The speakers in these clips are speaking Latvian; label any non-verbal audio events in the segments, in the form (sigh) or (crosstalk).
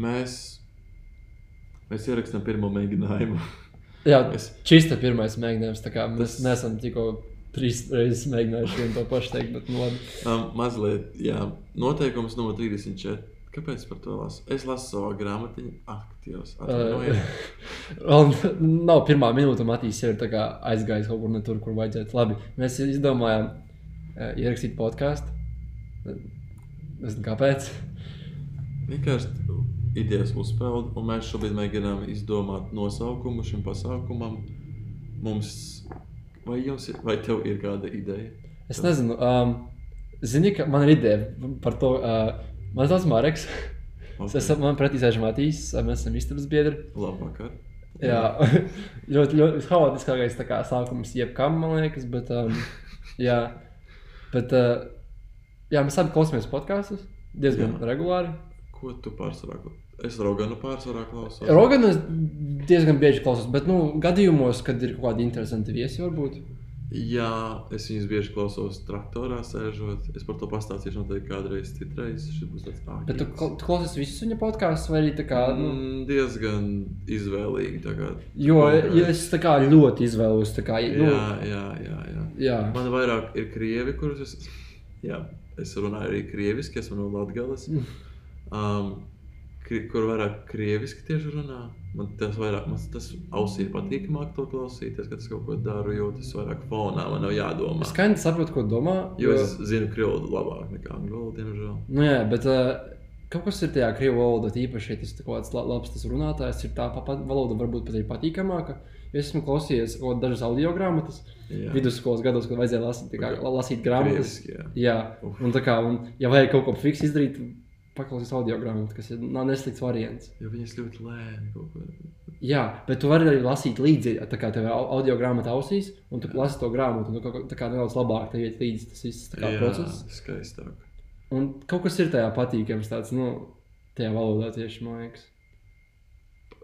Mēs, mēs ierakstām pirmo mēģinājumu. (laughs) Jā, Es- šis ir pirmais mēģinājums. Mēs Tas- neesam tikko trīs reizes mēģinājuši vienu to pašu teikt, bet nu, labi. Um, mazliet, jā, noteikums numur 34. Kāpēc par to lasu? Es lasu savā grāmatiņā, aktīvos. (laughs) Nav pirmā minūte, Matīs jau ir aizgājis kaut kur ne tur, kur vajadzētu. Labi, mēs izdomājām uh, ierakstīt podkāstu. Nezinu, kāpēc. Vienkārši idejas uzpeld, un mēs šobrīd mēģinām izdomāt nosaukumu šim pasākumam. Mums, vai jums vai tev ir kāda ideja? Es nezinu, um, zini, ka man ir ideja par to. Uh, man sauc Marks. (laughs) Okay. Es esmu man pretī sēž Matīs, mēs esam istabas biedri. Labvakar. Jā, (laughs) ļoti, ļoti haotiskākais kā sākums jebkam, man liekas. Bet, um, (laughs) jā, bet uh, jā, mēs abi klausāmies podkāstus diezgan jā. regulāri. Ko tu pārsvarā? Es Roganu pārsvarā klausos. Roganu es diezgan bieži klausos, bet nu, gadījumos, kad ir kaut kādi interesanti viesi, varbūt. Jā, es viņus bieži klausos traktorā sēžot. Es par to pastāstīšu noteikti kādreiz citreiz. Šis būs tāds Bet tu, tu klausies visus viņa podkāstus, vai arī tā kā. Nu, Mm, diezgan izvēlīgi. kā jo ja es tā kā ļoti izvēlos. Kā, nu, Jā, jā, jā. jā. jā. Man vairāk ir krievi, kurus es. Jā, es runāju arī krieviski, esmu no Latvijas. Mm. Um, kur vairāk krieviski tieši runā. Man tas vairāk, man tas ausī ir patīkamāk to klausīties, kad es kaut ko daru, jo tas vairāk fonā man nav jādomā. Es skaidri saprotu, ko domā. Jo es zinu krievu labāk nekā angļu valodu, diemžēl. Nu, jā, bet uh, kaut kas ir tajā krievu valodā, īpaši, ja tas ir kaut kāds la- labs tas runātājs, ir tā pa- pa- valoda varbūt pat ir patīkamāka. Es esmu klausījies kaut dažas audio grāmatas Jā. vidusskolas gados, kad vajadzēja lasīt, kā, lasīt grāmatas. Krieviski, jā. Jā, Uf. un tā kā, un, ja vajag kaut ko fiks izdarīt, paklausīs audio grāmatu, kas ir nav neslikts variants. Jo viņas ļoti lēni kaut ko. Jā, bet tu vari arī lasīt līdzi, tā kā tev audio grāmata ausīs, un tu lasi to grāmatu, un tu kaut kā- tā kā nedaudz labāk tev iet līdzi tas viss tā kā Jā, process. skaistāk. Un kaut kas ir tajā patīkams, tāds, nu, tajā valodā tieši, man liekas.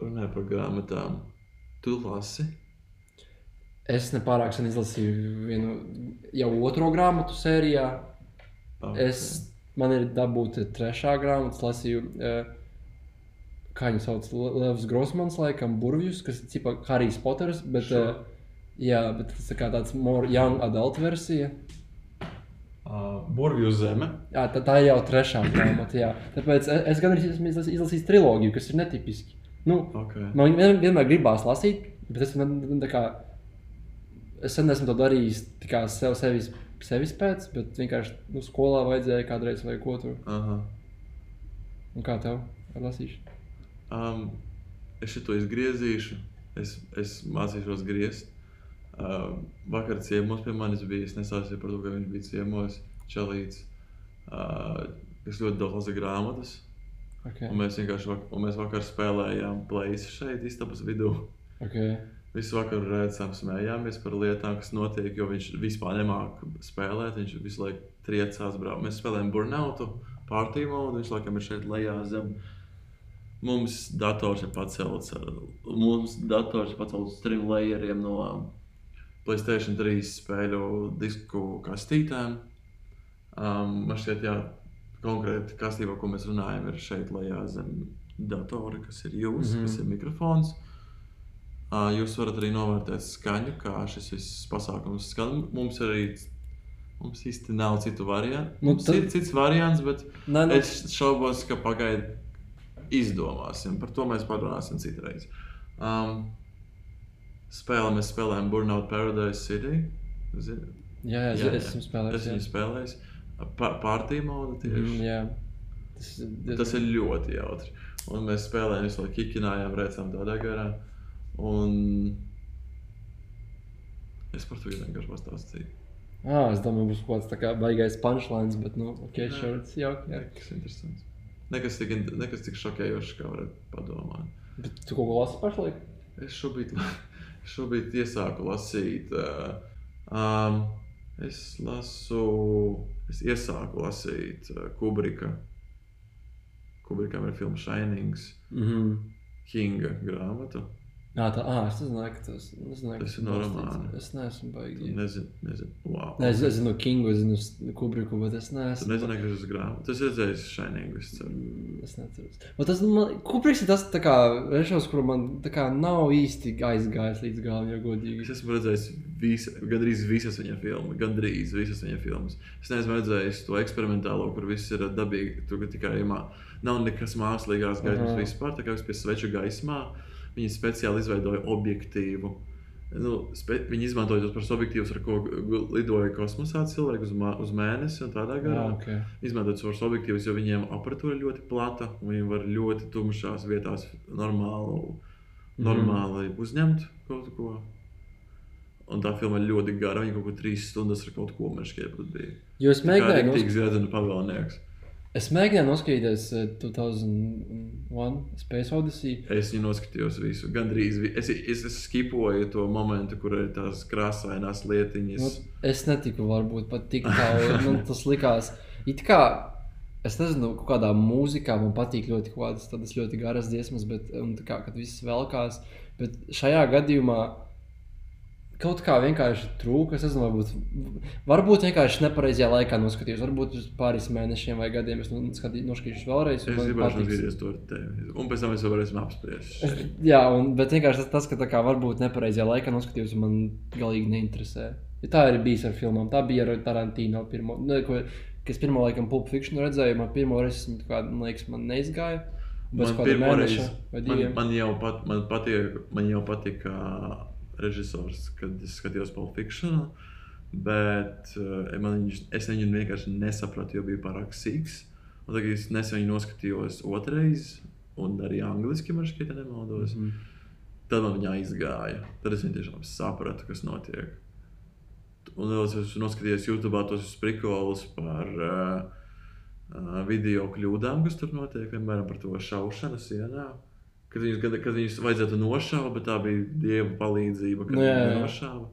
Runāju par grāmatām. Tu lasi? Es nepārāk sen izlasīju vienu jau otro grāmatu sērijā. Okay. Es, man ir dabūta trešā grāmata, es lasīju, uh, kā viņu sauc, Le- Levs Grossmans, laikam, Burvjus, kas ir tipa Harijs Poters, bet, Šo. uh, jā, bet tas ir kā tāds more young adult versija. Uh, Burvju zeme. Jā, tā, tā jau trešā grāmata, jā. Tāpēc es, es gan arī esmu izlas- izlasījis trilogiju, kas ir netipiski. Nu, Okay. Man vien, vienmēr gribās lasīt, bet es, ne, tā kā, es sen esmu to darījis tikai sev, sevis, sevis pēc, bet vienkārši nu, skolā vajadzēja kādreiz vai ko tur. Aha. Un kā tev ar lasīšanu? Um, es šo izgriezīšu. Es, es mācīšos griezt. Uh, vakar ciemos pie manis bija. Es nesācu par to, ka viņš bija ciemos. Čelīts. Uh, es ļoti daudz lasu grāmatas. Okay. Un mēs vienkārši vak un mēs vakar spēlējām plēsis šeit, istabas vidū. Okay. Visu vakaru redzējām, smējāmies par lietām, kas notiek, jo viņš vispār nemāca spēlēt. Viņš visu laiku triecās, brauc. Mēs spēlējām burnautu, pārtīmu, un viņš laikam ir šeit lejā zem. Mums dators ir pacelts, ar- mums dators ir pacelts uz trim layeriem no Playstation 3 spēļu disku kastītēm. Um, man šķiet, jā, konkrēti kastībā, ko mēs runājam, ir šeit lejā zem datora, kas ir jūs, mm Mhm. -hmm. kas ir mikrofons. Uh, jūs varat arī novērtēt skaņu, kā šis viss pasākums skan. Mums arī mums īsti nav citu variantu. Nu, Mums tad- ir cits variants, bet Nē, nu, es šaubos, ka pagaidi izdomāsim. Par to mēs parunāsim citreiz. Um, spēlē mēs spēlējam Burnout Paradise City. Zini? jā, jā, jā, es jā. esmu spēlējis. Es viņu spēlēju. Pārtī modu tieši. Mm, jā. Tas, ir Tas ir ļoti jautri. Un mēs spēlējām, visu laiku kikinājām, redzējām tādā garā. Un es par to vienkārši pastāstīju. Ah, es domāju, būs kaut kāds baigais punchlines, bet, nu, ok, tas jauki. Jā. Nekas interesants. Nekas tik, nekas tik šokējošs, kā varētu padomāt. Bet tu kaut ko lasi pašlaik? Es šobrīd, (laughs) šobrīd iesāku lasīt. Uh, um, es lasu, es iesāku lasīt uh, Kubrika. Kubrikam ir filma Shinings, Mhm. Kinga grāmatu. Jā, tā, ah, es nezināju, ka tas, nezināju, Tas ir no balstīts. romāna. Es neesmu baigi. Nezinu, nezinu. Wow. Ne, es, es zinu Kingu, es zinu Kubriku, bet es Tu neesmu. nezināji, ka tas ir grāmatā. Tas redzējis Shining. Es ceru. Mm, Es neatceros. Bet tas, man, Kubriks ir tas tā kā režisors, kuru man tā kā nav īsti aizgājis līdz galam, ja Es godīgi. esmu redzējis vis, gandrīz visas viņa filmas. Gandrīz visas viņa filmas. Es neesmu redzējis to eksperimentālo, kur viss ir dabīgi. Tur tikai mā, nav nekas mākslīgās gaismas vispār. Tā kā viss pie sveču gaismā. Viņi speciāli izveidoja objektīvu. Nu, spe, viņi izmantoja tos pašus objektīvus, ar ko lidoja kosmosā cilvēki uz, mā- uz mēnesi un tādā garā. Jā, ok. Izmantot savus objektīvus, jo viņiem aparatūra ir ļoti plata. un Viņi var ļoti tumšās vietās normāli, Mhm. normāli uzņemt kaut ko. Un tā filma ir ļoti gara. Viņa kaut ko trīs stundas ar kaut ko bija. Jo es Tā kā mēģināju, rīktīgs nos... zviedru pavēlnieks. Es mēģināju noskatīties eh, 2001 Space Odyssey. Es viņu noskatījos visu. Gandrīz. vi- Es, es, es skipoju to momentu, kur ir tās krāsainās lietiņas. Nu, es netiku varbūt pat tik tālu. (laughs) Man tas likās, it kā, es nezinu, kādā mūzikā man patīk ļoti kaut kādas tādas ļoti garas dziesmas, bet, kā, kad viss velkās, bet šajā gadījumā kaut kā vienkārši trūka. Es nezinu, varbūt, varbūt vienkārši nepareizajā laikā noskatījos. Varbūt uz pāris mēnešiem vai gadiem es nu- skatī- noskatīšos vēlreiz. Es gribēju patiks. noskatīties to ar tevi. Un pēc tam mēs varēsim apspriest. Jā, un, bet vienkārši tas, tas ka kā varbūt nepareizajā laikā noskatījos, man galīgi neinteresē. Ja tā ir bijis ar filmām. Tā bija ar Tarantino pirmo. Ne, ko, kas pirmo laikam Pulp Fiction redzēju, man tas kā, man liekas, man neizgāja. Man pirmo mēneša man, man jau, pat, man patīk, man jau patika režisors, kad es skatījos Pulp Fiction. Bet uh, man viņš, es viņu vienkārši nesapratu, jo bija pārāk sīgs. Un tagad es nesen viņu noskatījos otrreiz, un arī angliski man šķiet, ja nemaldos. Mhm. Tad man viņa aizgāja. Tad es tiešām sapratu, kas notiek. Un es esmu noskatījies YouTube tos sprikolus par uh, uh, video kļūdām, kas tur notiek. Piemēram, par to šaušanu sienā. Kad viņus, kad, kad viņus vajadzētu nošaut, bet tā bija dieva palīdzība, kad Nu, jā, viņi nošāva.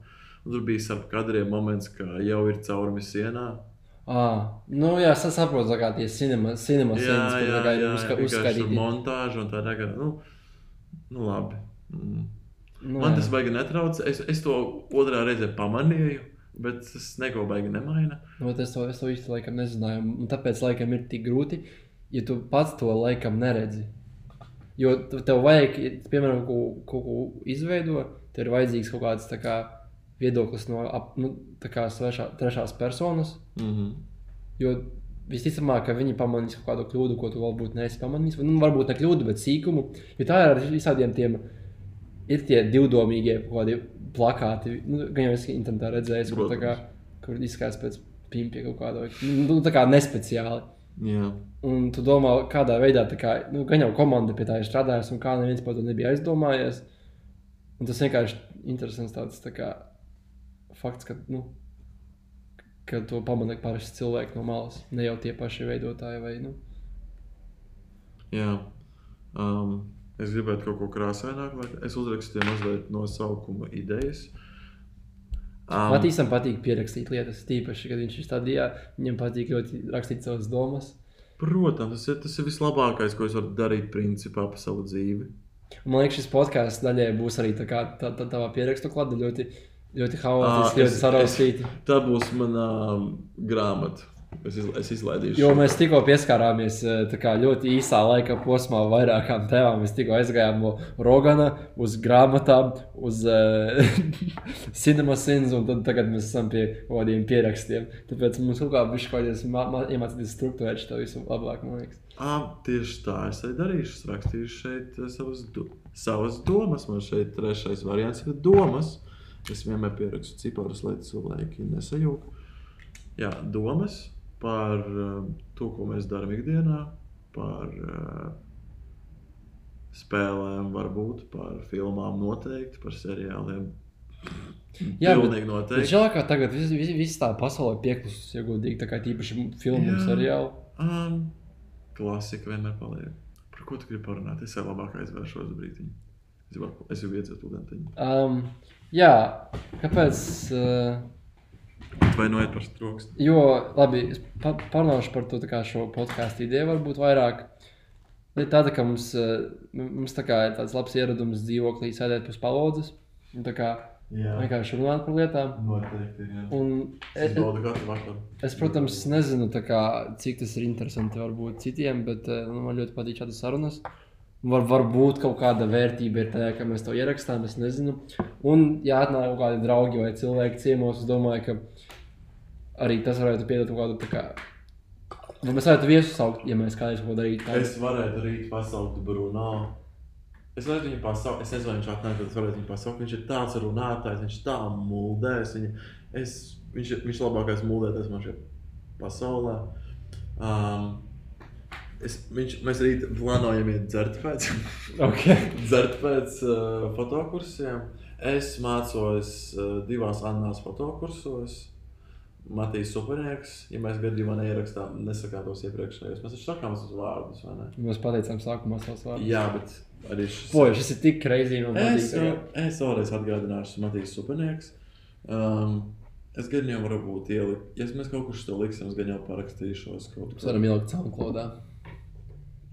Tur bija starp kadriem moments, ka jau ir caurumi sienā. Ah, nu jā, es saprotu, tā kā tie cinema, cinema Jā, tā kā ir uzska, uzskatīti. montāža un tādā garā. Nu, nu labi. Mm. Nu, Man jā. tas baigi netrauc. Es, es to otrā reizē pamanīju, bet tas neko baigi nemaina. Nu, es to, es to īsti laikam nezināju. Un tāpēc laikam ir tik grūti, ja tu pats to laikam neredzi. Jo tev vajag, ja, piemēram, kaut, kaut ko izveidot, tev ir vajadzīgs kaut kāds kā, viedoklis no ap, nu, kā svešā, trešās personas. Mm -hmm. Jo visticamāk, ka viņi pamanīs kaut kādu kļūdu, ko tu varbūt neesi pamanījis. Nu, varbūt ne kļūdu, bet sīkumu. Jo tā ir ar visādiem tiem. Ir tie divdomīgie kaut kādi plakāti, nu, gan jau es internetā redzēju, kur, kā, kur izskatās pēc pimpja kaut kāda, nu, tā kā nespeciāli. Jā, Un tu domā, kādā veidā, tā kā, nu, gan jau komanda pie tā ir strādājusi, un kā neviens par to nebija aizdomājies. Un tas vienkārši interesants tāds tā kā, fakts, ka, nu, ka to pamanīja parasti cilvēki no malas, ne jau tie paši veidotāji. Vai, nu. jā. Um, es gribētu kaut ko krāsaināku, lai es uzrakstīju mazliet nosaukuma idejas. Um, Matīsam patīk pierakstīt lietas, tīpaši, kad viņš ir stadijā. Viņam patīk ļoti rakstīt savas domas. protams, tas ir, tas ir vislabākais, ko es varu darīt principā pa savu dzīvi. Man liekas, šis podkāsts daļai būs arī tā kā tā, tā, tā pierakstu klāta ļoti, ļoti haotiski, ļoti saraustīti. (laughs) Tā būs mana um, grāmata. Es, iz, es izlaidīšu. Jo mēs tikko pieskārāmies eh, kā ļoti īsā laika posmā vairākām tēmām. Mēs tikko aizgājām no Rogana uz grāmatām, uz (laughs) uh, cinemasins, un tad tagad mēs esam pie kaut kādiem pierakstiem. Tāpēc mums kaut kā bija kādas iemācīties struktūrēt šo visu labāk, man liekas. À, tieši tā, es arī darīšu. Es rakstīšu šeit eh, savas, do savas domas. Man šeit trešais variants ir domas. Es vienmēr pierakstu ciparus, lai cilvēki nesajūg. Jā, domas par uh, to, ko mēs darām ikdienā, par uh, spēlēm, varbūt par filmām, noteikti par seriāliem. Jā, Pilnīgi noteikti. žēl, ka tagad viss vis, vis tā pasaule pieklusus, ja godīgi, tā kā tīpaši filmu un seriālu. Um, klasika vienmēr paliek. Par ko tu gribi parunāt? Es jau labāk aizvēršos brīdiņu. Es jau, es jau iedzēru studentiņu. Um, jā, kāpēc? Uh, Vai noiet par strokstu? Jo, labi, es pa, parunāšu par to šo podkāstu ideju, varbūt vairāk. Ir tāda, ka mums, eh, mums tā kā ir tāds labs ieradums dzīvoklī sēdēt pēc palodzes. Un tā kā Jā, vienkārši runāt par lietām. noteikti. Jā. Un Es es, vakaru. es, protams, nezinu, kā, cik tas ir interesanti varbūt citiem, bet eh, nu, man ļoti patīk šādas sarunas. Var, varbūt kaut kāda vērtība ir tajā, ka mēs to ierakstām, es nezinu. Un, ja atnāk kaut kādi draugi vai cilvēki ciemos, es domāju, ka arī tas varētu piedot kaut kādu kā. Nu, mēs varētu viesu saukt, ja mēs kādreiz to darītu. Es varētu rīt pasaukt Bruno. Es varētu viņu pasaukt, es nezinu, viņš atnāk, bet es varētu viņu pasaukt. Viņš ir tāds runātājs, viņš tā muldēs. Viņa, es, viņš, viņš labākais muldētājs man šajā pasaulē. Um, es, viņš, mēs rīt plānojam iet dzert pēc, (laughs) Okay. dzert pēc uh, fotokursiem. Es mācos uh, divās Annās fotokursos. Matīs Supernieks, ja mēs gadījumā neierakstām, nesakām tos iepriekšējos. Mēs taču sakām tos vārdus, vai ne? Mēs pateicām sākumā savus vārdus. Jā, bet arī šis. Poļ, šis ir tik kreizī. Man Es, patīk. es vēlreiz atgādināšu, Matīs Supernieks. Um, es gan jau varu būt ielikt, ja mēs kaut kur šo liksim, es gan jau parakstīšos kaut Mēs varam ielikt SoundCloudā.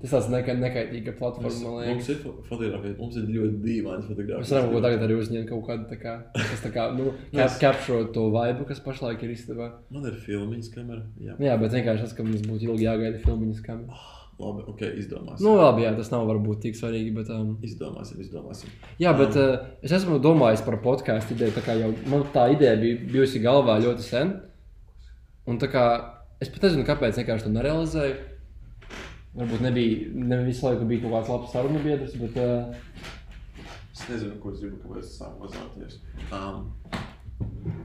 Tas tāds neka, nekaitīga platforma, Mums, man mums liekas. ir fo- fotografija, mums ir ļoti dīvaini Mēs fotografijas. varam kaut tagad arī uzņemt kaut kādu tā kā, kas tā kā, nu, (laughs) cap, Mēs- capture to vibe, kas pašlaik ir istabā. Man ir filmiņas kamera. Jā, Jā, bet vienkārši tas, ka mums būtu ilgi jāgaida filmiņas kamerā. labi, ok, izdomāsim. Nu, labi, jā, tas nav varbūt tik svarīgi, bet, um, Izdomāsim, izdomāsim. jā, bet uh, es esmu domājis par podkāstu ideju, tā kā jau man tā ideja bija bijusi galvā ļoti sen. Un tā kā es pat nezinu, kāpēc vienkārši to nerealizēju. Varbūt nebija, ne visu laiku bija kaut kāds labs sarunu biedrs, bet uh, Es nezinu, ko es gribu, kāpēc es sāku vazāties. Um,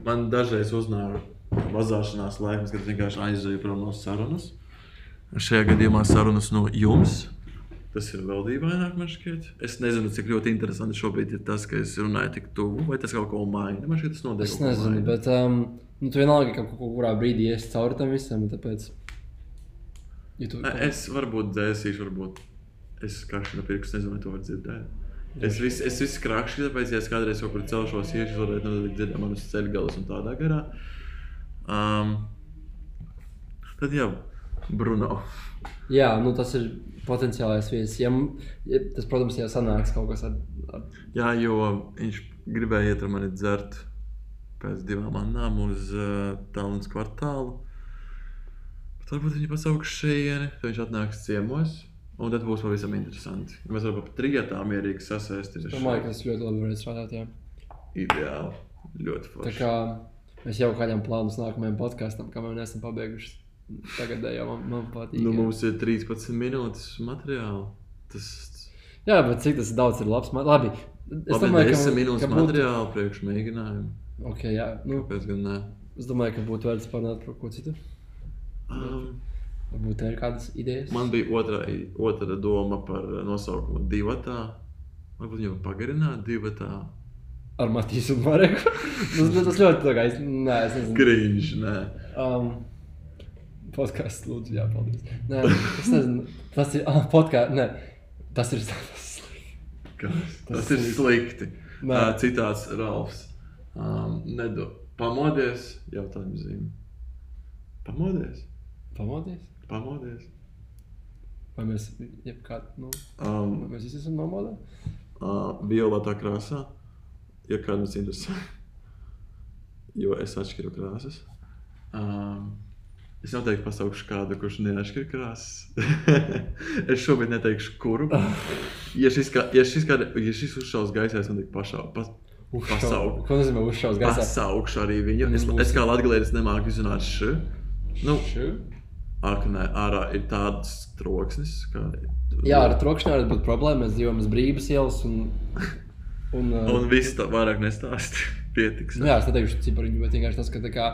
man dažreiz uznāk vazāšanās laiks, kad vienkārši aizēju prom no sarunas. Šajā gadījumā sarunas no jums. Tas ir vēl dīvaināk, man šķiet. Es nezinu, cik ļoti interesanti šobrīd ir tas, ka es runāju tik tuvu, vai tas kaut ko maina. Man šķiet, tas notiek. Es nezinu, maina. bet um, nu, tu vienalga, ka kaut kurā brīdī ies cauri tam visam. Tāpēc, ja tu, Es varbūt dzēsīšu, varbūt es kakšu no pirksta, nezinu, vai to var dzirdēt. Es visu, es visu krākšu, tāpēc, ja es kādreiz kaut kur celšos iekšā, varētu notikt dzirdēt manas ceļgalas un tādā garā. Um, tad jau, Bruno. jā, nu, tas ir potenciālais viesis. Ja, ja, tas, protams, ja sanāks kaut kas ar, ar Jā, jo viņš gribēja iet ar mani dzert pēc divām mannām uz uh, Tallinas kvartālu. Bet varbūt viņi pasauks šejieni, tad viņš atnāks ciemos. Un tad būs pavisam interesanti. Mēs varam pat trijotā mierīgi sasēsties. domāju, ka tas ļoti labi varētu strādāt. Jā. Ideāli. Ļoti Tā forši. kā mēs jau kādam plānus nākamajam podkāstam, kamēr neesam pabeiguši. Tagadējo man, man patīk. Nu, jā. mums ir 13 minūtes materiāla. Tas Jā, bet cik tas daudz ir labs. man- Labi, es ir domāju, 10 minūtes ka būtu... materiāla priekš mēģinājumu. Okay, jā, nu, Kāpēc gan ne? es domāju, ka būtu vērts parunāt par ko citu. Um, Varbūt tev ir kādas idejas. man bija otra, otra doma par nosaukumu divatā. Varbūt viņu pagarināt divatā. Ar Matīsu un Mareku. (laughs) tas, tas ļoti tā kā, es, nē, es nezinu. Grīž, nē. Um, podkāsts, lūdzu, jā, paldies. Nē, es nezinu, tas ir, ah, podkāsts, nē, tas ir (laughs) tas. Kas? Tas Tas ir ir- slikti. Nē. Uh, citāts Ralfs. Um, nedo. Pamodies, jautājums zīme. Pamodies, Pamodies? pamodies. Vai mēs, jebkād, nu, Um, vai mēs visi esam nomodā? uh, violetā krāsā, ja kādam interesē. (laughs) Jo es atšķiru krāsas. Um, es noteikti pasaukšu kādu, kurš neatšķir krāsas. (laughs) es šobrīd neteikšu, kuru. (laughs) Ja šis, kā, ja šis, kāda, ja šis uzšaus gaisā, es noteikti pašau, pas, pasauku. Ko nozīmē uzšaus gaisā? Pasaukšu arī viņu. Es, es kā latgalietis nemāku izrunāt š. Nu, Šu? Ak, nē, ārā ir tāds troksnis, kā... Jā, ar trokšņā var būt problēma. Mēs dzīvojam uz brīvības ielas un, un, (laughs) uh, Un viss tā vairāk nestāst. (laughs) Pietiks. Nu, jā, es neteikšu cipariņu, bet vienkārši tas, ka kā,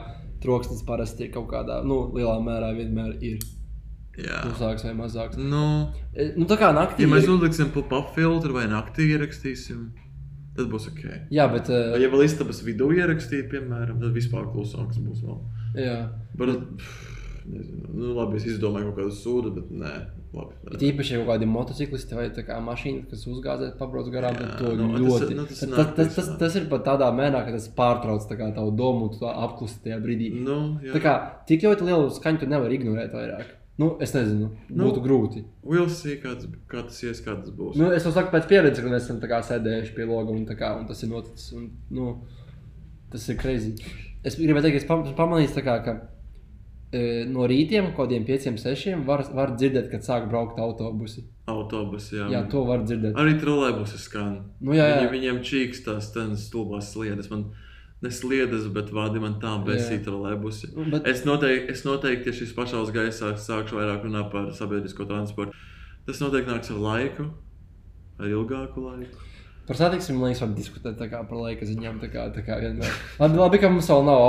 troksnis parasti ir kaut kādā nu, lielā mērā vienmēr ir klusāks vai mazāks. Nu, E, Nu, tā kā naktī ja mēs uzliksim pop-up filtru vai naktī ierakstīsim, tad būs ok. Jā, bet. Uh, Ja vēl istabas vidū ierakstīt, piemēram, tad vispār klusāks būs vēl. jā. Bet, pff, nezinu, nu, labi, es izdomāju kaut kādu sūdu, bet nē, labi. Ir īpaši ja kaut kādi motociklisti vai kā mašīna, kas uzgāzās, pabrauc garām. Jā, tad to nu, tas- ļoti. nu, tas tas, tas, tas, tas, tas ir pat tādā mērā, ka tas pārtrauc kā tavu domu, tu apklusi tajā brīdī. Nu, jā. Tā kā tik ļoti lielu skaņu tu nevari ignorēt vairāk. Nu, es nezinu, Nu. būtu grūti. We'll see, kāds, kā tas ies, kā tas būs. Nu, es to saku pēc pieredzes, kad mēs esam kā sēdējuši pie loga un, kā, un tas ir noticis. Un, nu, tas ir crazy. Es gribēju teikt, ka es pam- pamanīju, kā, ka no rītiem, kaut kādiem pieciem, sešiem, var, var dzirdēt, kad sāk braukt autobusi. Autobusi, jā. Jā, to var dzirdēt. Arī trolēbusi skan. Nu, jā, jā. Viņi, viņiem čīks tās stulbās sliedas. Man nesliedas, bet vādi man tā besīja trolēbusi. Nu, bet- Es noteikti, es noteikti, ja šis pašāls gaisā sākšu vairāk runāt par sabiedrisko transportu, tas noteikti nāks ar laiku, ar ilgāku laiku. Par satiksmi man liekas, var diskutēt par laika ziņām. Tā kā, tā kā vienmēr. labi, labi, ka mums vēl nav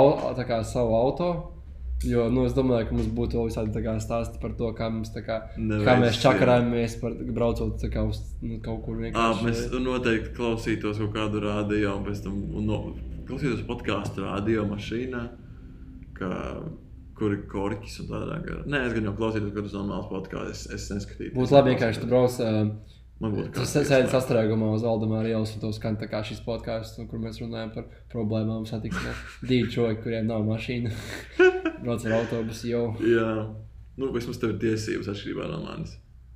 kā, savu auto. Jo nu, es domāju, ka mums būtu vēl visādi stāsti par to, kā, mums, kā, Nevajag, kā mēs jā. čakarājamies par braucot kā, uz nu, kaut kur À, vienkārši. mēs noteikti klausītos kaut kādu rādio, un pēc tam un no, klausītos podkāstu rādio mašīnā, kā, kur ir korķis un tādā garā. Nē, es gan jau klausītos kaut kādus normālus podkāstus. Es, es neskatīju. Būtu labi, vienkārši tu brauc. Uh, Man būtu Tas kāds sēž ieslēgts. sastrēgumā uz Valdemāra ielas, un to skan tā kā šis podkāsts, kur mēs runājam par problēmām satiksmē. (laughs) Divi cilvēki, kuriem nav mašīna, (laughs) brauc ar autobusu jau. Jā, nu, vismaz tev ir tiesības atšķirībā no manis.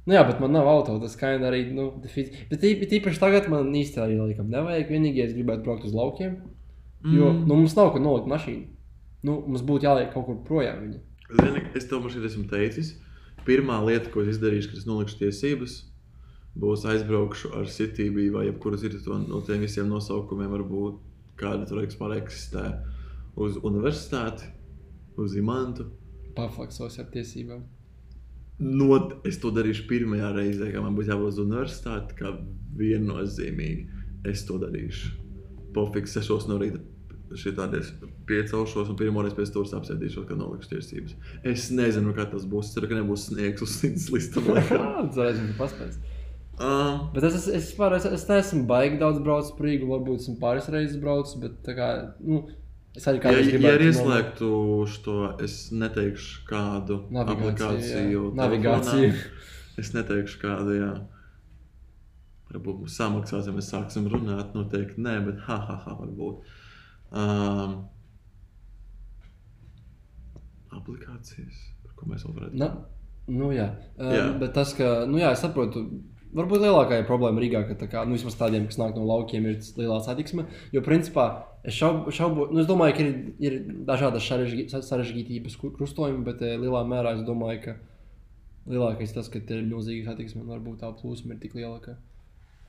Nu jā, bet man nav auto, tas skaidrs arī. Nu, defi- bet īpaši tagad man īstenībā arī laikam nevajag. Vienīgais, es gribētu braukt uz laukiem, jo Mm. nu, mums nav kur nolikt mašīnu. Nu, mums būtu jāliek kaut kur projām viņa. Zini, es tev šeit esmu teicis, pirmā lieta, ko es izdarīšu, kad es nolikšu tiesības, būs aizbraukšu ar Citybī vai jebkuru citu no tiem visiem nosaukumiem, varbūt kāda tur vispār eksistē, uz universitāti, uz imantu. Paflaksos ar tiesībām. Not, es to darīšu pirmajā reizē, kad man būs jābūt uz universitāti, kā viennozīmīgi. Es to darīšu. Pofiks, sešos no rīta šitādies piecelšos un pirmo reizi pēc tam apsēdīšos, kad nolikšu tiesības. Es nezinu, kā tas būs. Ceru, ka nebūs sniegs uz simts listam. (laughs) Varēs būt paspējis? Um, Bet es, es, es, var, es, es neesmu baigi daudz braucis par Rīgu, varbūt esmu pāris reizes braucis, bet tā kā, nu, es arī ja, kādreiz ja gribētu ieslēgtu to, es neteikšu kādu aplikāciju. jā. Navigāciju. telefonā. (laughs) Es neteikšu kādu, jā. Varbūt mums samaksās, ja mēs sāksim runāt. Noteikti nē, bet ha, ha, ha varbūt. Um, aplikācijas, par ko mēs vēl varētu Na, nu, jā. Um, Jā. Bet tas, ka, nu, jā, es saprotu, varbūt lielākā problēma Rīgā, ka, tā kā, nu, vismaz tādiem, kas nāk no laukiem, ir lielā satiksme. Jo, principā, es šaubu, šaubu nu, es domāju, ka ir, ir dažādas sarežģī- sa- sarežģītības krustojumi, bet eh, lielā mērā es domāju, ka lielākais tas, ka ir milzīga satiksme un varbūt tā plūsma ir tik liela. Ka...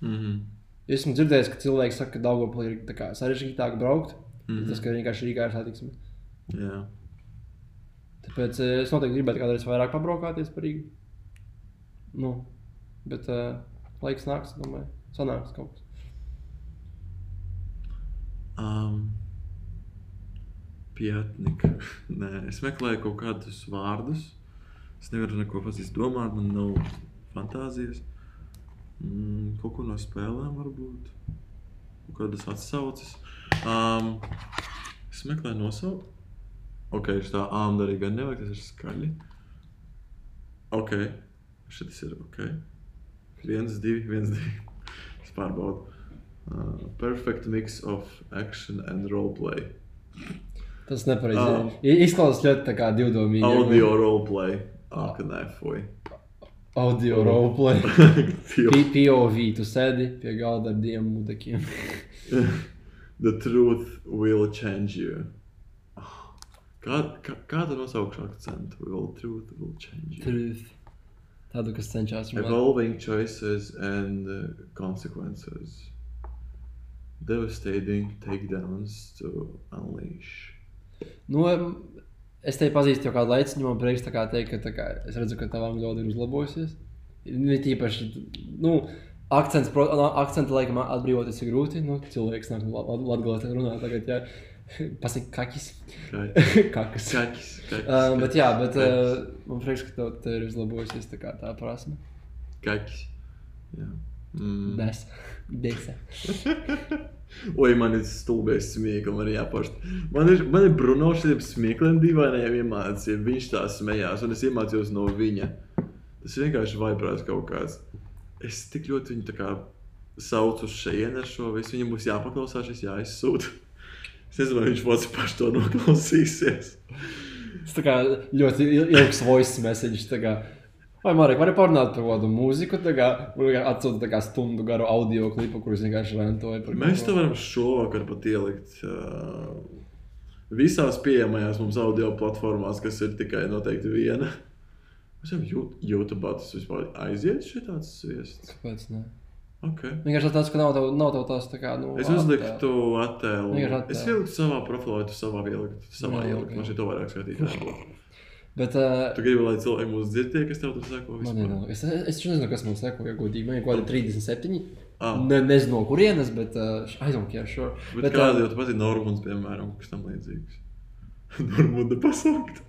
Mm -hmm. Esmu dzirdējis, ka cilvēki saka, ka Daugopilī ir sarežģītāk braukt. Mm. -hmm. Tas, ka vienkārši Rīgā ir satiksme. Jā. Tāpēc eh, es noteikti gribētu kādreiz vairāk pabraukāties par Rīgu. Nu, bet uh, laiks nāks, domāju, sanāks kaut kas. Um, Pietnika. (laughs) Nē, es meklēju kaut kādus vārdus. Es nevaru neko pats domāt, man nav fantāzijas. Mm, kaut ko no spēlēm varbūt. Kaut kādas atsauces. Um, es meklēju nosaukt. Ok, tā āmda arī gan nevajag, tas ir skaļi. Ok, šis ir ok. Viens, divi, viens, divi. Es pārbaudu. Uh, perfect mix of action and roleplay. Tas nepareizi. Oh. Izklausās ļoti tā kā divdomīgi. Audio roleplay. Ah, ka nē, fuj. Audio roleplay. (laughs) POV, tu sēdi pie galda ar diviem mudekiem. (laughs) The truth will change you. Ah, Kā, kā, nosaukšu akcentu? Will truth will change you. Truth. Tādu, kas cenšas runāt. Evolving choices and uh, consequences. Devastating takedowns to unleash. Nu, es te pazīstu jau kādu laiku, man prieks tā kā teikt, ka tā kā, es redzu, ka tavā angļu valoda ir uzlabojusies. Nu, tīpaši, nu, akcents, akcenta laikam atbrīvoties ir grūti. Nu, cilvēks nāk no Latvijas runā tagad, jā. (laughs) Pasaka kakis. Kā- Kakas. Kaķis. kaķis, Uh, bet jā, bet kaķis, uh, man prieks, ka tev te ir uzlabojusies tā tā prasme. Kaķis. Jā. Mm. Besa. Besa. (laughs) Oi, man ir stulbais smieklīgi, man ir jāpašt. Man ir, man ir Bruno šiem smiekliem dīvainajiem iemācīja. Viņš tā smējās, un es iemācījos no viņa. Tas vienkārši vaiprāts kaut kāds. Es tik ļoti viņu tā kā saucu uz šejienu ar šo visu. Viņam būs jāpaklausās, šis jāizsūta. Es nezinu, vai viņš pats paši to noklausīsies. Tas kā ļoti il- ilgs voice message. Vai Marek, vari parunāt par kādu mūziku? Kā atsūta tā kā stundu garu audio klipu, kurus vienkārši rentoju. par Mēs to varam šovakar pat ielikt uh, visās pieejamajās mums audio platformās, kas ir tikai noteikti viena. Mēs jau YouTube tas vispār aiziet šitāds sviests. Kāpēc? Ne? Okay. Vienkārši tas, ka nav tev, nav tev tās tā kā. Nu, Es uzliktu attēlu. Attēlu. Es ieliktu savā profilā, tu savā ieliktu. Savā Jā, ielikt. ok. Man šī to vairāk skatītāji (laughs) būtu. Bet, uh, Tu gribi, lai cilvēki mūs dzird, tie, kas tev tur seko man ir, es, es, es nezinu, kas man seko, ja godīgi. Man ir kaut kādi 37. Ah. Ne, nezinu, no kurienes, bet uh, I don't care. Sure. Bet, Bet, kāda ā, jau tu pazīsti Normūns, piemēram, kas tam līdzīgs? (laughs) Normūna pasaukt.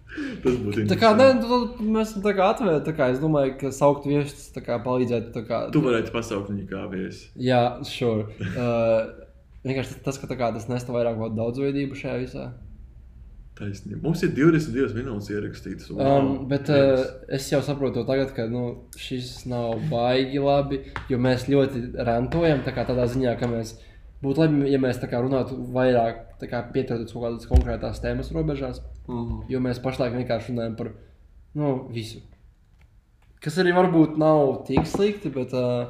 Tas būtu Tā kā, ne, tu, tu, mēs tā kā atvērti, tā kā es domāju, ka saukt viesus tā kā palīdzētu. Tā kā, Tu varētu pasaukt viņu kā viesi. Jā, sure. Uh, vienkārši tas, ka kā, tas nesta vairāk daudzveidību šajā visā. Taisnība. Mums ir 22 minūtes ierakstītas. Um, nav bet uh, es jau saprotu tagad, ka nu, šis nav baigi labi, jo mēs ļoti rentojam. Tā tādā ziņā, ka mēs būtu labi, ja mēs runātu vairāk, pieturētos kaut kādas konkrētās tēmas robežās, Mhm. jo mēs pašlaik vienkārši runājam par nu, visu. Kas arī varbūt nav tik slikti, bet uh,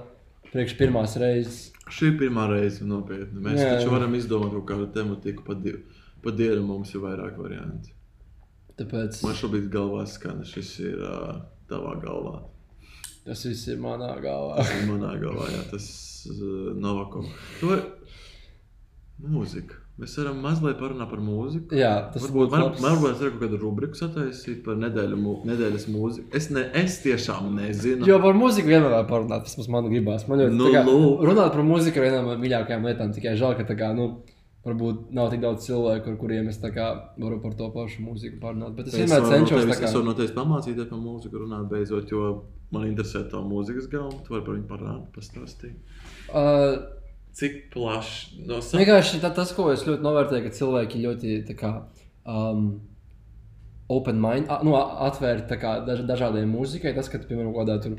priekš pirmās reizes. Šī ir pirmā reize, nopietni. Mēs Jā, taču jā. varam izdomāt kaut kādu tematiku. Pa, di pa dienu mums ir vairāk variantu. Tāpēc Man šobrīd galvā skan, šis ir uh, tavā galvā. tas viss ir manā galvā. Tas ir manā galvā, jā, tas uh, Novakov. Tu vari... Mūzika. Mēs varam mazliet parunāt par mūziku. Jā, tas Varbūt būtu labs. man ir kaut kāda rubrika sataisīt par nedēļu, mū- nedēļas mūziku. Es, ne, es tiešām nezinu. Jo par mūziku vienmēr var parunāt, tas man gribās. Man ļoti Nu, kā, lūk. runāt par mūziku ir viena no mīļākajām lietām. Tikai žēl, ka tā kā, nu, varbūt nav tik daudz cilvēku, ar kuriem es kā varu par to pašu mūziku parunāt. Bet es, vienmēr varu no cenšos tevis- kā. Es varu no tevis pamācīties par mūziku, runāt beidzot, jo man interesē tā mūzikas galva. Tu vari par viņu parādīt, pastāstīt. Uh, Cik plaši no savas Vienkārši tā, tas, ko es ļoti novērtēju, ka cilvēki ļoti tā kā, um, open mind, a- nu, a- atvērti tā kā daž, dažādai mūzikai. Tas, ka, tu, piemēram, kādā tur,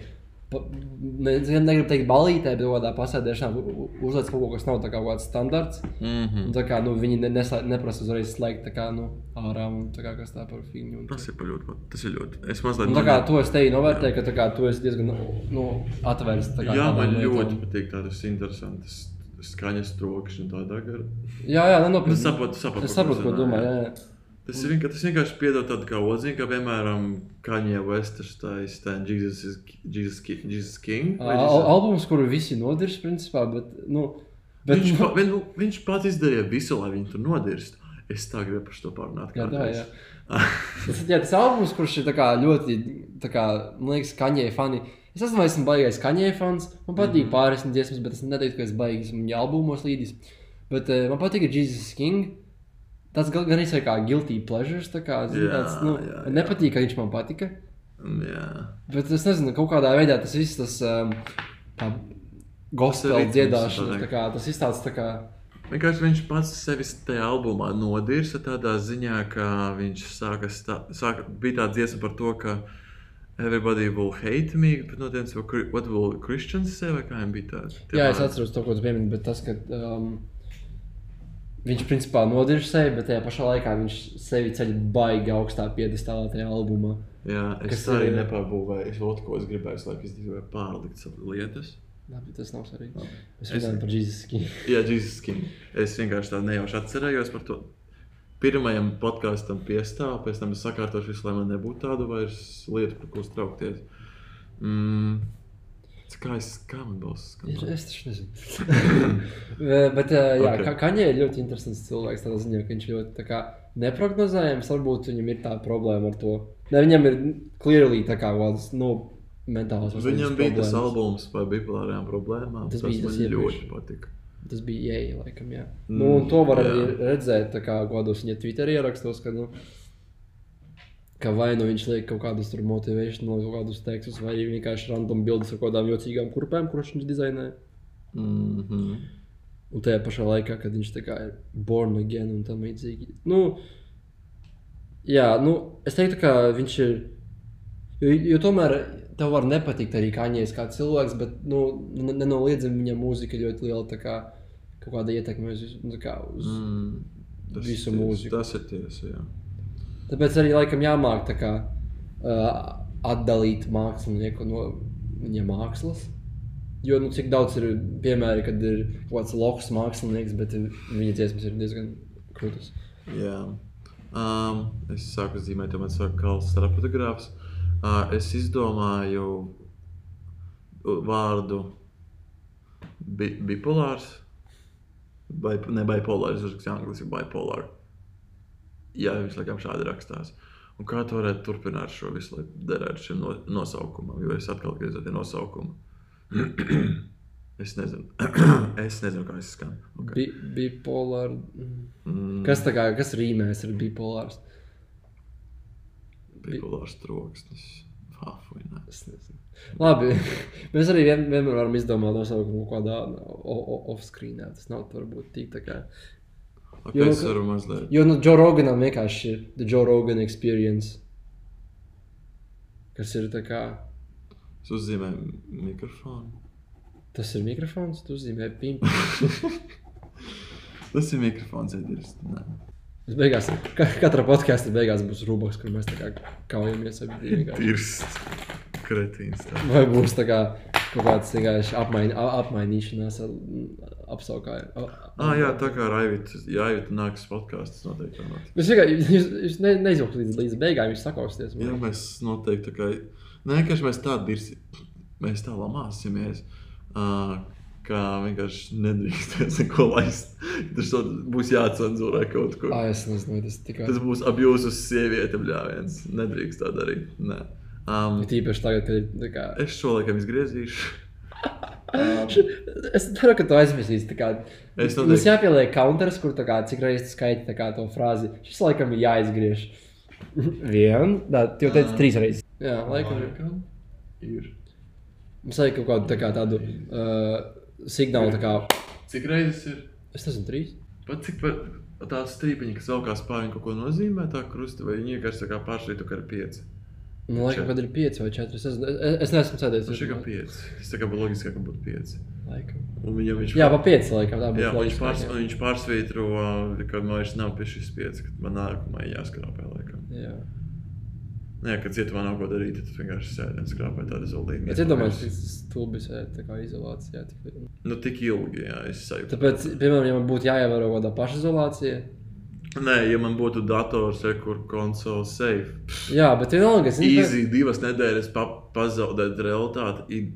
pa, ne, negribu teikt, balītē, bet kādā pasēdēšanā u- u- uzliec kaut ko, kas nav tā kā kaut kāds standarts. mm -hmm. Tā kā, nu, viņi ne, neslē, neprasa uzreiz slēgt tā kā, nu, ārā un tā kā kas tā par figņu. Un, Tas ir ļoti. Tas ir ļoti. Es mazliet. un, tā kā to es tevi novērtēju, ka tā kā, tu esi diezgan nu, atvērts. tā kā Jā, man ļoti patīk tādas interesantas skaņas trokšņi tādā garā. Jā, jā, nu, Es saprotu, saprotu, Es saprotu, ko es domā. Jā, jā. Tas, ir vienkārši, tas vienkārši piedod tādu kā odziņu, kā piemēram Kanye West taisa Jesus, is, Jesus, Jesus King. Al Jesus- albums, kuru visi nodirst, principā, bet, nu, bet Viņš, pa, vien, viņš pats izdarīja visu, lai viņu tur nodirst. Es tā gribu par to parunāt. Jā, tā, jā. tas, jā, tas albums, kurš ir tā kā ļoti, tā kā, man liekas, kaņē fani. Es esmu, esmu baigais kaņē fans. Man patīk mm -hmm. pāris dziesmas, bet es neteiktu, ka es baigais viņa albumos līdis. Bet uh, man patīk Jesus King. Tas gan gan arī kā guilty pleasures. Tā kā, zini, Jā, tāds, nu, jā, jā. nepatīk, ka viņš man patika. Jā. Bet es nezinu, kaut kādā veidā tas viss, tas um, gospel dziedāšana, tā kā, tas izstāsta tā kā. Vienkārši viņš pats sevi tajā albumā nodirsa tādā ziņā, ka viņš sāka, sāka bija tā dziesma par to, ka everybody will hate me, bet no dienas, what will Christians say, vai kā viņam bija tā? tie Jā, es atceros to, ko tu piemini, bet tas, ka um, viņš principā nodirž sevi, bet tajā pašā laikā viņš sevi ceļ baigi augstā piedestālā tajā albumā. Jā, es Kas arī ir- nepārbūvēju. Es vēl ko es gribēju, es laikam gribēju pārlikt savu lietas. Labi, tas nav svarīgi. Mēs Es- runājam par Jesus King. Jā, Jesus King. Es vienkārši tādu nejauši atcerējos par to. Pirmajam podkāstam piestāvu, pēc tam es sakārtošu visu, lai man nebūtu tādu vairs lietu, par ko straukties. Mm. Kā, es? Ir- Es taču nezinu. (laughs) bet, uh, jā, Ok. okay. Kaņē ir ļoti interesants cilvēks. Tādā ziņā, ka viņš ļoti kā, neprognozējams. Varbūt viņam ir tā problēma ar to. Ne, viņam ir clearly tā kā kādas nu, mentālas Viņam bija tas problēmas. albums par bipolārajām problēmām. Tas Tas, tas tas man iepriekš. ļoti patika. Tas bija ieeja, laikam, jā. Mm, Nu, un to var arī jā. redzēt, tā kā kādos viņa Twitter ierakstos, ka, nu, ka vai nu viņš liek kaut kādus tur motivational, kaut kādus tekstus, vai arī vienkārši random bildes ar kaut kādām jocīgām kurpēm, kuras viņš dizainēja. Mm -hmm. Un tajā pašā laikā, kad viņš tā ir born again un tam līdzīgi. Nu, jā, nu, es teiktu, ka viņš ir. Jo, jo tomēr tev var nepatikt arī kaņģis kā cilvēks, bet nu, ne- nenoliedzami viņa mūzika ir ļoti liela kā, kaut kāda ietekme uz, kā uz mm. Tas Visu ir tiesa, mūziku. Tas ir tiesa, jā. Tāpēc arī laikam jāmāk kā, uh, atdalīt mākslinieku no viņa mākslas. Jo nu, cik daudz ir piemēri, kad ir kaut kāds loks mākslinieks, bet viņa dziesmas ir diezgan krūtis. Jā. Um, es sāku zīmēt, jau man saka, Karls Sarapatogrāfs. Uh, es izdomāju vārdu bi bipolārs. Vai ne bipolārs, es uzrakstīju angliski bipolārs. Jā, viņš laikam šādi rakstās. Un kā tu varētu turpināt šo visu, lai derētu šim no, nosaukumam, jo es atkal griezu pie nosaukuma. (clears throat) es nezinu. (clears throat) es nezinu, kā tas skan. Okay. Bi bipolārs. Mm, Kas, tā kā, kas rīmēs ar bipolārs? Bipolārs troksnis. Es. Labi, (laughs) mēs arī vien, vienmēr varam izdomāt nosaukumu kaut kādā off-screenā. Tas nav varbūt tik tā kā. Okay, Jo, es ka- varu mazliet. Jo nu, Joe Roganam vienkārši ir The Joe Rogan Experience. Kas ir tā kā. Es uzzīmēju mikrofonu. Tas ir mikrofons, tu uzzīmē pimpu. (laughs) (laughs) Tas ir mikrofons, Edgars. Es beigās, ka, katra podkāsta beigās būs rūbaks, kur mēs kā kaujamies divi. (laughs) vienkārši. Tirsts. Kretīns. tā. Vai būs tā kā kaut kāds vienkārši apmaiņ, apmainīšanās ar apsaukā. Ah, jā, tā kā Raivita, ja Raivita nāks podkāsts, noteikti tā notiks. Jūs vienkārši jūs, jūs ne, neizjūtat līdz, līdz beigām, jūs sakausties. Jā, mēs noteikti tā kā, nē, ka mēs tā dirsi, mēs tā lamāsimies, uh, kā vienkārši nedrīkstēs neko laist. Tas būs jācenzurē kaut ko. Ah, es nezinu, tas tikai. Tas būs abjūs uz sievieti bļāviens. Nedrīkst tā darīt. Nē. Um, Bet īpaši tagad, kad kā. es šo laikam izgriezīšu. (laughs) Es ceru, ka tu aizmirsīsi. kā- Es Mums noteikti- jāpieliek counters, kur kā, cik reizes skaiti tā kā to frāzi. Šis laikam ir jāizgriež. (laughs) Vienu, tā jau teicu, Ah. trīs reizes. Jā, laikam ir. Laikam ir. Mums vajag kaut kādu tā kā tādu uh, signālu, tā kā. Cik reizes ir? Es nezinu, trīs. Pat cik par tādu strīpiņu, kas vēl kā spāriņu kaut ko nozīmē, tā krusta, vai vienkārši tā kā pāršķītu, ka ir pieci. Man liekas, kad ir pieci vai četri. Es, nezinu, es, es neesmu sēdējis. Tas ir kā pieci. Tas tā kā būtu loģiski, ka būtu pieci. Laikam. Un viņam viņš Jā, pa pieci laikam. Tā Jā, būtu viņš, pārs, jā. viņš pārsvītro, ka man vairs nav pie šīs pieci, kad man nākamā jāskrāpē laikam. Jā. Nē, kad cietumā nav ko darīt, tad vienkārši sēdi un skrāpē tādu zoldīnu. Es iedomājos, ka tas tā kā izolācijā. tik- Nu, tik ilgi, jā, es sajūtu. Tāpēc, piemēram, ja man būtu jāievēro kaut kāda pašizolācija, Nē, ja man būtu dators, kur konsole safe. jā, bet vienalga, es nezinu, Easy, divas nedēļas pa, pazaudēt realitāti.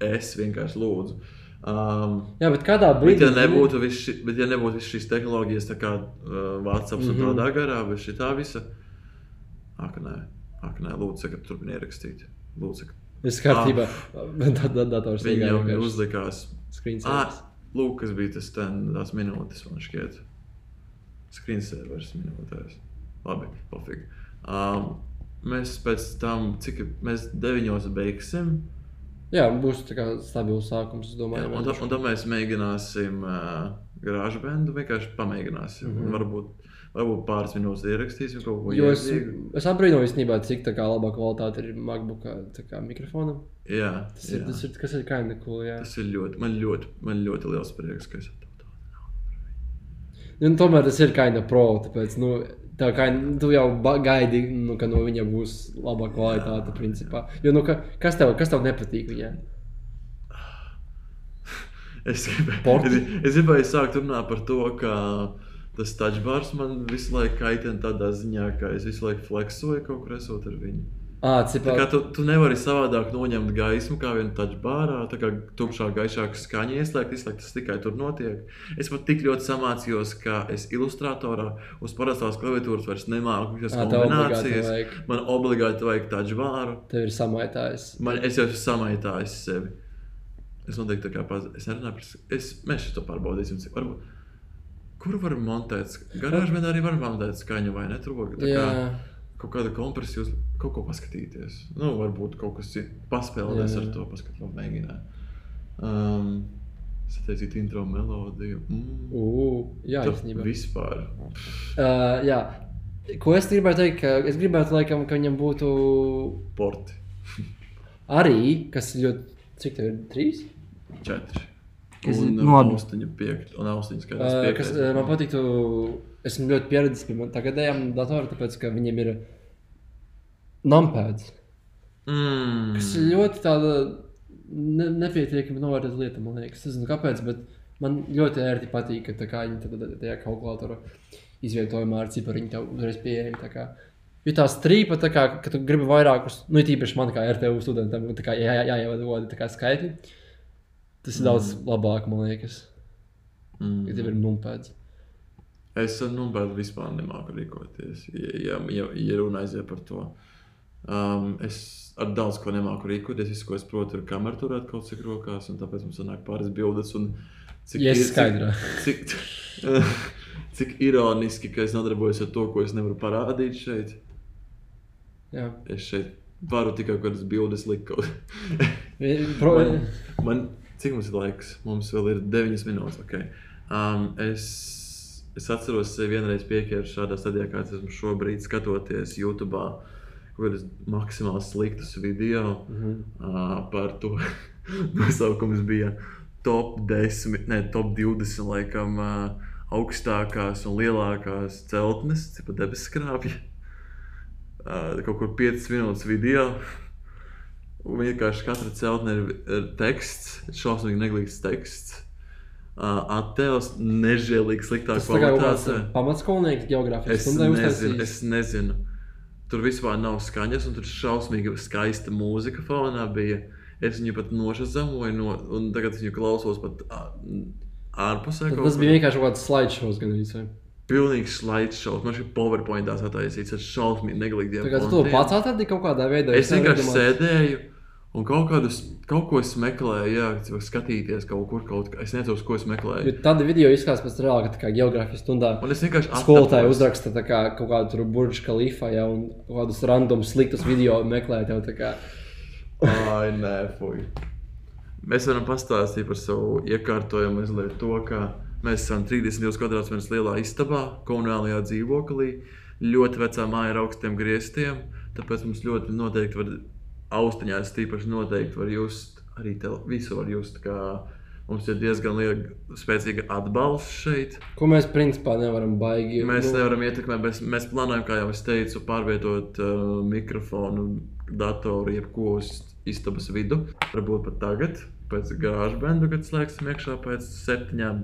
Es vienkārši lūdzu. Um, Jā, bet kādā Bet, brīdī ja nebūtu, viss ši, bet, ja nebūtu visas šīs tehnoloģijas, tā kā uh, WhatsApp un Mhm. tādā garā, bet šī tā visa, ak, nē, ak, nē, lūdzu, saka, turpini ierakstīt. Lūdzu, Viss kārtībā. (laughs) Tā da, dators viņi iegāja jau vienkārši uzlikās. screensavers. Ah, lūk, kas bija tas ten, tās minūtes, man šķiet. Screensavers minūtēs. Labi, pofīgi. Um, mēs pēc tam, cik mēs deviņos beigsim, Jā, būs tā kā stabils sākums, es Jā, domāju. un, tad, un tad mēs mēģināsim uh, garāžu bendu. Vienkārši pamēģināsim. Mm. -hmm. varbūt, varbūt pāris minūtes ierakstīsim kaut ko Jo es, es apbrīnoju īstenībā, cik tā kā labā kvalitāte ir MacBook mikrofonam. Jā, Tas ir, jā. tas ir, kas ir of cool, jā. tas ir ļoti, man ļoti, man ļoti liels prieks, ka es to tādu. Nu, tomēr tas ir of pro, tāpēc, nu, tā kā tu jau gaidi, nu, ka no viņa būs laba kvalitāte, principā. Jo, nu, ka, kas, tev, kas tev nepatīk viņai? (laughs) Es gribēju, es, es gribēju sākt runāt par to, ka tas touchbars man visu laiku kaitina tādā ziņā, ka es visu laiku flexoju kaut kur esot ar viņu. Tā cipā, kā tu, tu nevari savādāk noņemt gaismu, kā vienā tādā bārā, tā kā tumšā, gaišāka skaņa ieslēgt, izslēgt, tas tikai tur notiek. Es pat tik ļoti samācījos, ka es ilustratorā uz parastās klaviatūras vairs nemāku visas obligāti kombinācijas. vajag. Man obligāti vajag tādu bāru. Tev ir samaitājs. Man, es jau esmu samaitājis sevi. Es noteikti tā kā paz... Es Es... Mēs šo pārbaudīsim. Varbūt... Kur var montēt? Garāžā arī var montēt skaņu vai ne? Tur tā kā kaut kāda kompresija, uz kaut ko paskatīties. Nu, varbūt kaut kas cits, paspēlēties Jā, ar jā. to, paskatīties, mēģināt. Um, Sataisīt intro melodiju. Mm. Ugh, jā īstenībā. Vispār. Uh, jā. Ko es gribēju teikt? Es gribētu, laikam, ka viņam būtu Porti. arī, kas ļoti. Cik tev ir? Trīs? Četri. Nu, skatās Uh, piektais. kas uh, man patiktu, esmu ļoti pieredzējis pie man tagadējām datoriem, tāpēc ka viņiem ir numpēds. Mm. kas ir ļoti tāda ne, nepietiekama novērtēta lieta, man liekas. Es nezinu, kāpēc, bet man ļoti ērti patīk, ka kā viņi tad- tajā kalkulatorā izvietojumā ar cipariņu tev uzreiz pieejami. tā kā. Jo tā strīpa, tā kā, ka tu gribi vairākus, nu, it īpaši man kā RTU studentam, tā kā jā, jā, jāievada vodi tā kā skaitļi. Tas ir daudz labāk, man liekas, Mm. ja tev ir numpēds. Es nu, bet vispār nemāku rīkoties, ja, ja, ja, ja runa aiziet par to. Um, es ar daudz ko nemāku rīkoties. Visu, ko es protu, ir kamera turēt kaut cik rokās, un tāpēc mums sanāk pāris bildes. Cik, Ja es ir- skaidrā. cik, cik, (laughs) cik ironiski, ka es nodarbojos ar to, ko es nevaru parādīt šeit. Jā. Es šeit varu tikai kaut kādas bildes likt. kaut- Man, man, cik mums ir laiks? Mums vēl ir 9 minūtes. Okay. Um, es, es atceros, ka vienreiz pieķēru šādā stadijā, kāds esmu šobrīd, skatoties YouTube kādus maksimāli sliktus video Mhm. uh, par to. (laughs) Nosaukums bija top 10, ne top 20, laikam, uh, augstākās un lielākās celtnes, tipa debesu skrāpja. Uh, kaut kur 5 minūtes video. Un vienkārši katra celtne ir, ir teksts, šausmīgi neglīts teksts. Uh, attēls nežēlīgi sliktā tas tā kā kaut kāds kvalitātē. pamatskolnieks geogrāfijas Es stundai nezinu, uztaisījis. es nezinu. Tur vispār nav skaņas, un tur šausmīgi skaista mūzika fonā bija. Es viņu pat nošazamoju, no, un tagad es viņu klausos pat ārpusē. Tas bija vienkārši kaut kāds slideshows gan visai. pilnīgs slideshow. Man šī PowerPointā sataisīts ar šausmīgi neglītiem kā tu to pats atradi kaut kādā veidā. Es vienkārši sēdēju un kaut, kādus, kaut ko es meklēju, jā, skatīties kaut kur, kaut kā. Es nezinu, ko es Jo meklēju. tāda video izskatās pēc reāla, ka tā kā geogrāfijas stundā Un es vienkārši uzraksta tā kā kaut kādu tur burbuļu kalifā, ja un kaut kādus random sliktus video meklē tev. tā kā. Ai, nē, fuj. Mēs varam pastāstīt par savu iekārtojumu, mazliet to, ka mēs esam 32 kvadrātmetrus lielā istabā, komunālajā dzīvoklī. Ļoti vecā māja ar augstiem griestiem, tāpēc mums ļoti noteikti var austiņās tīpaši noteikti var just, arī te visu var just, mums ir diezgan liela spēcīga atbalsts šeit. Ko mēs principā nevaram baigi. Mēs nu, nevaram ietekmēt, mēs, mēs plānojam, kā jau es teicu, pārvietot uh, mikrofonu, datoru, jebko uz istabas vidu. Varbūt pat tagad, pēc gāžu bendu, kad slēgsim iekšā pēc septiņām.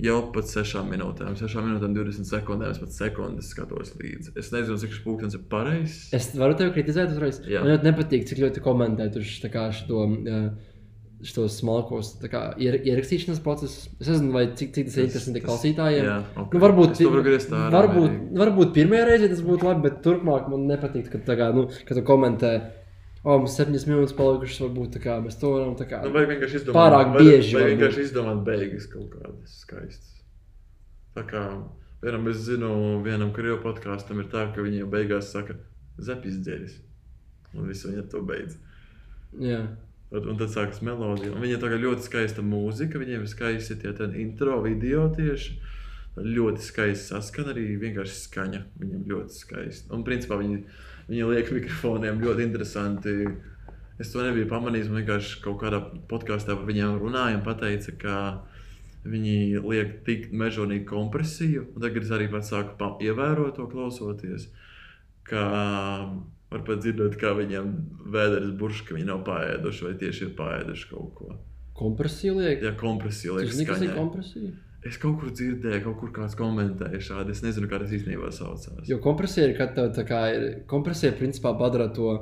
Jau pat 6 minūtēm, 6 minūtēm, 20 sekundēm, es pat sekundes skatos līdzi. Es nezinu, cik šis pūkstens ir pareizs. Es varu tevi kritizēt uzreiz. Jā. Man ļoti nepatīk, cik ļoti komentē tur š- tā kā šo. Uh, Šos smalkos tā kā, ier, ierakstīšanas procesus. Es nezinu, vai cik, cik tas ir interesanti klausītājiem. jā, ok. nu, varbūt, ārā varbūt, varbūt pirmajā reizē tas būtu labi, bet turpmāk man nepatīk, ka, tā kā, nu, ka tu komentē, o, mums septiņas minūtes palikušas, varbūt tā kā, mēs to varam. tā Kā, Nu, vajag vienkārši izdomāt, Pārāk vajag- bieži Vajag varbūt. vienkārši izdomāt beigas kaut kādas skaistas. Tā kā vienam es zinu, vienam krievu podkāstam ir tā, ka viņi beigās saka, zepis dzēris. Un viss viņi ar to beidz. jā. Un, un tad sākas melodija. Un viņiem tagad ļoti skaista mūzika, viņiem ir skaisti tie intro video tieši. Ļoti skaisti saskan arī vienkārši skaņa. Viņiem ļoti skaisti. Un principā viņi, viņi liek mikrofoniem ļoti interesanti. Es to nebiju pamanījis. Man vienkārši kaut kādā podkāstā par viņiem runāja un teica, ka viņi liek tik mežonīgu kompresiju. Tagad es arī pats sāku ievērot to klausoties. Ka var pat dzirdēt, kā viņiem vēders burš, ka viņi nav pārēduši vai tieši ir pārēduši kaut ko. Kompresija liek. Jā, kompresija Tas zini, kas ir kompresija? Es kaut kur dzirdēju, kaut kur kāds komentēja šādi. Es nezinu, kā tas īstenībā saucās. Jo kompresija ir, kad tev tā kā ir, kompresija principā padara to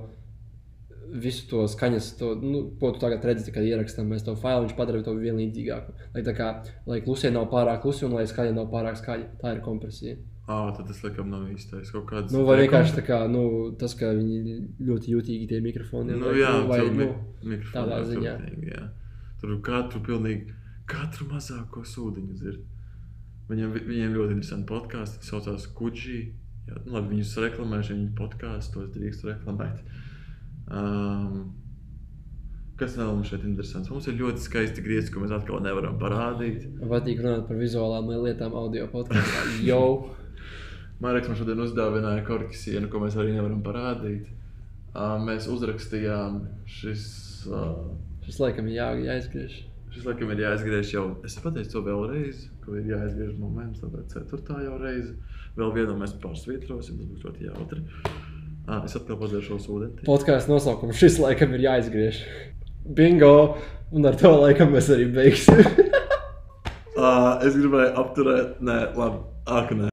visu to skaņas, to, nu, ko tu tagad redzi, kad ierakstām mēs to failu, viņš padara to vienlīdzīgāku. Lai tā kā, lai klusie nav pārāk klusi un lai skaļi nav pārāk skaļi. Tā ir kompresija. Ah, tad tas laikam nav īstais kaut kāds. Nu, vai vienkārši tā kā, nu, tas, ka viņi ļoti jutīgi tie mikrofoni. Nu, vai, jā, vai, tur mi nu, mikrofoni tādā ziņā. filtīgi, jā. Tur katru pilnīgi, katru mazāko sūdiņu dzird. Viņiem, viņiem ļoti interesanti podkāsti, kas saucās Kudži. Jā, nu, labi, viņus reklamēšu, viņu podkāstos drīkst reklamēt. Um, kas vēl mums šeit interesants? Mums ir ļoti skaisti griezti, ko mēs atkal nevaram parādīt. Patīk runāt par vizuālām lietām, audio podkāstā. Jau! (laughs) Marks man šodien uzdāvināja korķis sienu, ko mēs arī nevaram parādīt. Uh, mēs uzrakstījām šis. Uh, Šis laikam ir jā, jāizgriež. Šis laikam ir jāizgriež jau. Es pateicu to vēlreiz, ka ir jāizgriež moments, tātad ceturtā jau reize. Vēl vienu mēs pārsvītrosim, tas būs ļoti jautri. Ah, es atkal padarīšu ūdeni. Podkāstu nosaukums šis laikam ir jāizgriež. Bingo! Un ar to laikam mēs arī beigsim. (laughs) Uh, es gribēju apturēt, nē, labi, ak, nē.